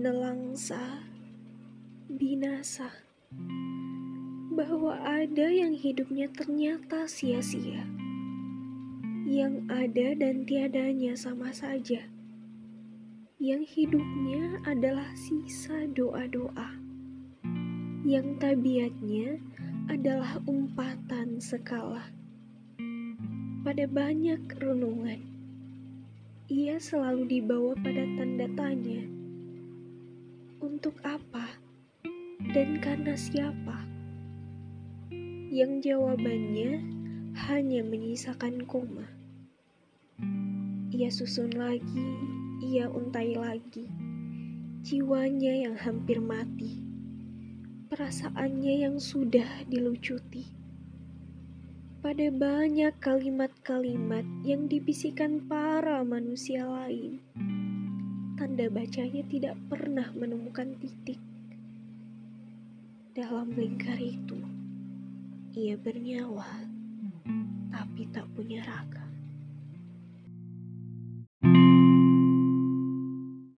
nelangsa, binasa, bahwa ada yang hidupnya ternyata sia-sia, yang ada dan tiadanya sama saja, yang hidupnya adalah sisa doa-doa, yang tabiatnya adalah umpatan sekala. Pada banyak renungan, ia selalu dibawa pada tanda tanya. Untuk apa? Dan karena siapa? Yang jawabannya hanya menyisakan koma. Ia susun lagi, ia untai lagi. Jiwanya yang hampir mati. Perasaannya yang sudah dilucuti pada banyak kalimat-kalimat yang dibisikkan para manusia lain. Tanda bacanya tidak pernah menemukan titik. Dalam lingkar itu, ia bernyawa, tapi tak punya raga.